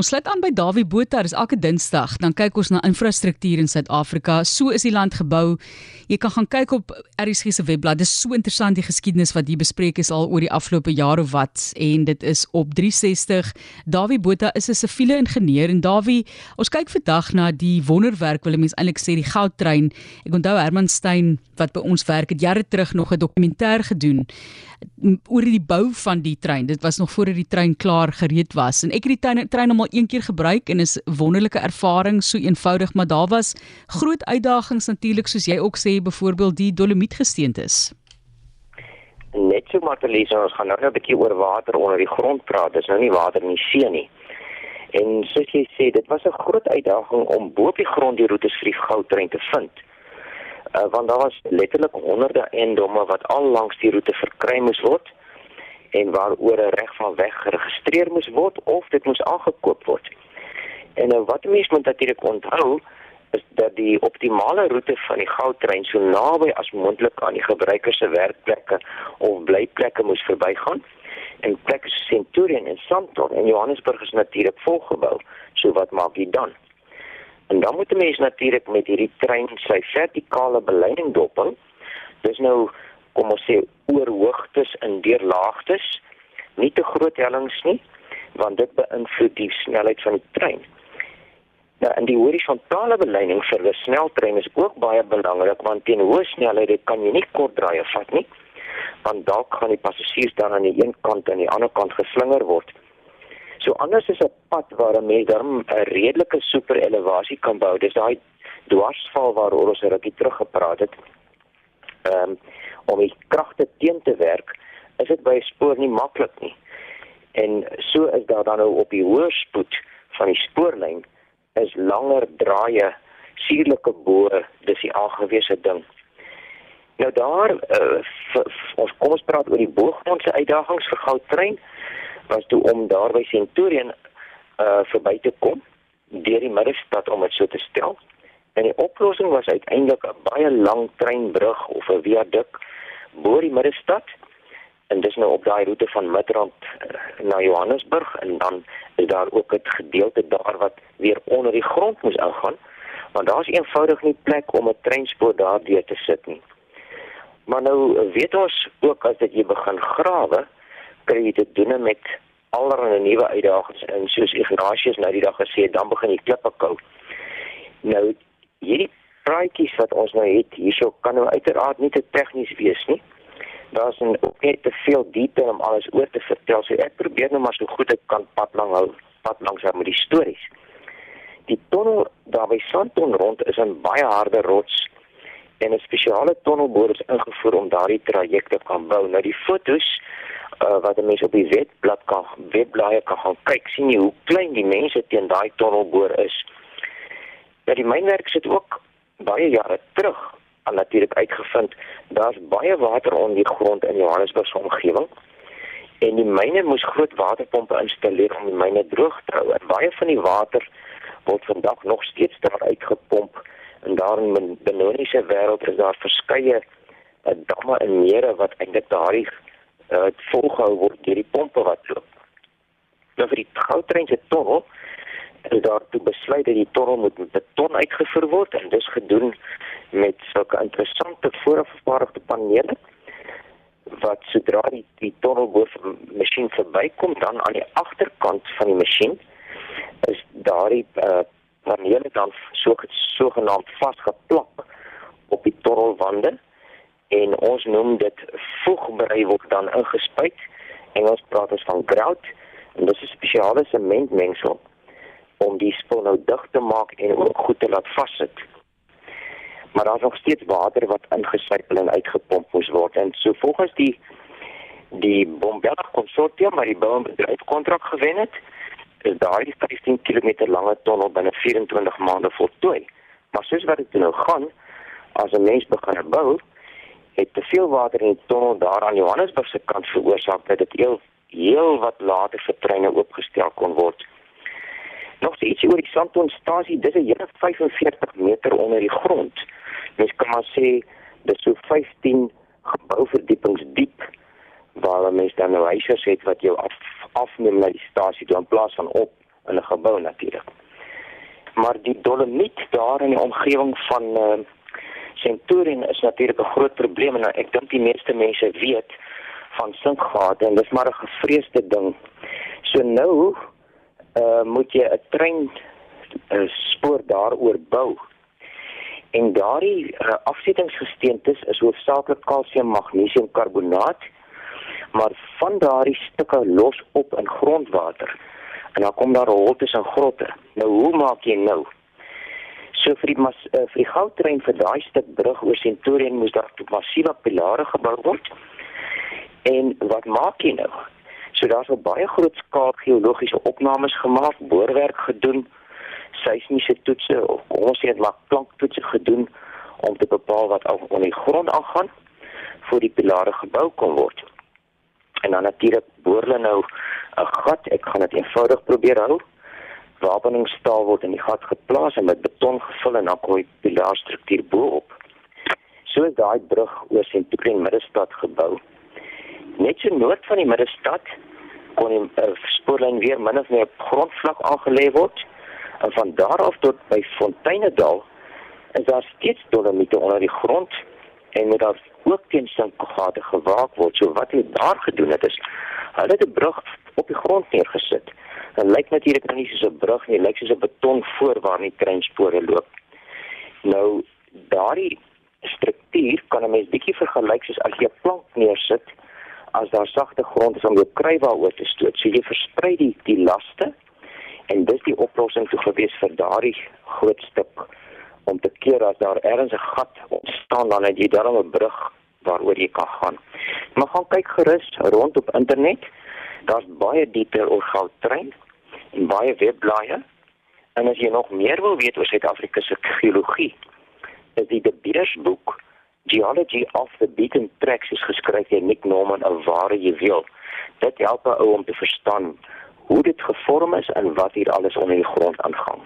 Ons sluit aan by Dawie Botha, dis elke Dinsdag. Dan kyk ons na infrastruktuur in Suid-Afrika. So is die land gebou. Jy kan gaan kyk op RSG se webblad. Dis so interessant die geskiedenis wat hier bespreek is al oor die afgelope jaar of wat en dit is op 360. Dawie Botha is 'n siviele ingenieur en Dawie, ons kyk vandag na die wonderwerk wil mense eintlik sê die goudtrein. Ek onthou Herman Stein wat by ons werk het jare terug nog 'n dokumentêr gedoen oor die bou van die trein. Dit was nog voordat die trein klaar gereed was. En ek het die trein, trein al een keer gebruik en is wonderlike ervaring, so eenvoudig, maar daar was groot uitdagings natuurlik soos jy ook sê, byvoorbeeld die dolomietgesteentes. Net so Martelise, ons gaan nou net 'n bietjie oor water onder die grond praat. Dis nou nie water in die see nie. En soos jy sê, dit was 'n groot uitdaging om bo op die grond die roetes vir die goudtrein te vind uh, want daar was letterlik honderde eiendomme wat al langs die roete verkry moes word en waaroor 'n reg van weg geregistreer moes word of dit moes aangekoop word. En uh, wat mense moet natuurlik onthou is dat die optimale roete van die goudtrein so naby as moontlik aan die gebruiker se werkplekke of blyplekke moes verbygaan. En plekke soos Centurion en Sandton en Johannesburg is natuurlik volgebou. So wat maak jy dan? En dan moet 'n mens natuurlik met hierdie trein sy vertikale beleining dop. Dis nou ons sê oor hoogtes en deur laagtes. Nie te groot hellings nie, want dit beïnvloed die snelheid van die trein. Nou, en die horisontale beleining vir 'n sneltrein is ook baie belangrik want teen hoë snelhede kan jy nie kort draaie vat nie. Want dalk gaan die passasiers dan aan die een kant en aan die ander kant geslinger word. So anders is 'n pad waar 'n mens dan 'n redelike super elevasie kan bou. Dis daai dwarsval waaroor ons 'n rukkie terug gepraat het. Ehm um, om die kragte teen te werk, is dit by 'n spoor nie maklik nie. En so is daar dan nou op die hoë spoed van die spoorlyn is langer draaie suurlike boë dis die aangewese ding. Nou daar uh, ons kom ons praat oor die booggrondse uitdagings vir goudtrein was toe om daar by Centurion uh verby te kom deur die middestad om dit so te stel. Oplossing was uiteindelik 'n baie lang treinbrug of 'n viaduk bo die middestad. En dis nou op daai roete van Midrand uh, na Johannesburg en dan is daar ook 'n gedeelte daar wat weer onder die grond moes ingaan want daar's eenvoudig nie plek om 'n treinspoor daardeur te sit nie. Maar nou weet ons ook as dit jy begin grawe, kry jy te doen met allerlei nuwe uitdagings en soos Ignatius nou die dag gesê het, dan begin die klippe kou. Nou hierdie praatjies wat ons nou het hierso kan nou uiteraard nie te tegnies wees nie. Daar's ook net te veel detail om alles oor te vertel. So ek probeer nou maar so goed ek kan pad lank hou, pad langs met die stories. Die tonnel daar by Sandton rond is 'n baie harde rots en 'n spesiale tonnelboor is ingevoer om daardie trajecte kan bou. Nou die fotos uh, wat mense op die webblad kan webblaaie kan gaan kyk sien jy hoe klein die mense teen daai tonnelboor is. Dat die mynwerk sit ook baie jare terug al natuurlik uitgevind daar's baie water onder die grond in Johannesburg se omgewing en die myne moes groot waterpompe installeer om die myne droog te hou. En baie van die water word vandag nog steeds daar uitgepomp en daar in die benoniese wêreld is daar verskeie uh, damme en mere wat eintlik daardie uh, volgehou word deur die pompe wat loop. Nou vir die goudtrein se tonnel is daar toe besluit dat die tonnel moet met beton uitgevoer word en dis gedoen met sulke interessante voorafgevaardigde panele wat sodra die, die tonnel boor masjien verbykom dan aan die agterkant van die masjien is daardie uh, panele dan so sogenaamd vasgeplak op die tonnelwande en ons noem dit voegbrei word dan ingespuit. Engels praat ons van grout en dit is spesiale sementmengsel om die spul nou dig te maak en ook goed te laat vassit. Maar daar's nog steeds water wat ingesypel en uitgepomp moes word en so volgens die die Bombela konsortium wat die boubedryf kontrak gewen het, is daai 15 km lange tonnel binne 24 maande voltooi. Maar soos wat dit nou gaan, as 'n mens begin bou, het te veel water in die tonnel daar aan Johannesburg se kant veroorsaak dat dit heel heel wat later vir treine oopgestel kon word. Nog steeds oor die Sandtonstasie, dis 'n hele 45 meter onder die grond. Mens kan maar sê dis so 15 gebouverdiepings diep waar mense dan nou huise het wat jou af afneem na die stasie toe in plaas van op in 'n gebou natuurlik. Maar die dolomiet daar in die omgewing van uh, Centurion is natuurlik 'n groot probleem en ek dink die meeste mense weet van sinkgate en dis maar 'n gevreesde ding. So nou uh moet jy 'n trein 'n spoor daaroor bou. En daardie uh, afsettingsgesteentes is hoofsaaklik kalsium magnesium karbonaat maar van daardie stukke los op in grondwater en dan kom daar holtes en grotte. Nou hoe maak jy nou? So vir die mas, uh, vir die goudtrein vir daai stuk brug oor Centurion moes daar massiewe pilare gebou word. En wat maak jy nou? So daar's al baie groot skaal geologiese opnames gemaak, boorwerk gedoen, seismiese toetse of ons het maar klanktoetse gedoen om te bepaal wat al onder die grond aangaan voor die pilare gebou kon word. En dan natuurlik boor hulle nou 'n gat. Ek gaan dit eenvoudig probeer hou. Wapeningstaal word in die gat geplaas en met beton gevul en dan kom die pilaarstruktuur bo-op. So is daai brug oor Centurion Middestad gebou. Net so noord van die middestad kon die uh, spoorlyn weer min of meer op grondvlak aangelê word en van daar af tot by Fonteinedal is daar steeds dolomiete onder die grond en moet daar ook teen sinkgate gewaak word. So wat hulle daar gedoen het is hulle het 'n brug op die grond neergesit. Dit lyk natuurlik nou nie soos 'n brug nie, lyk soos 'n beton voor waar die treinspore loop. Nou daardie struktuur kan 'n mens bietjie vergelyk soos as jy 'n plank neersit as daar sagte grond is om jou kruiwa oor te stoot. So jy versprei die die laste en dis die oplossing toe gewees vir daardie groot stuk om te keer as daar ergens 'n gat ontstaan dan het jy daarom 'n brug waaroor jy kan gaan. Maar gaan kyk gerus rond op internet. Daar's baie detail oor goudtrein en baie webblaaie. En as jy nog meer wil weet oor Suid-Afrika se geologie, is die De Beers boek Geology of the Beaten Tracks is geskryf deur Nick Norman, 'n ware juweel. Dit help ou om te verstaan hoe dit gevorm is en wat hier alles onder die grond aangaan.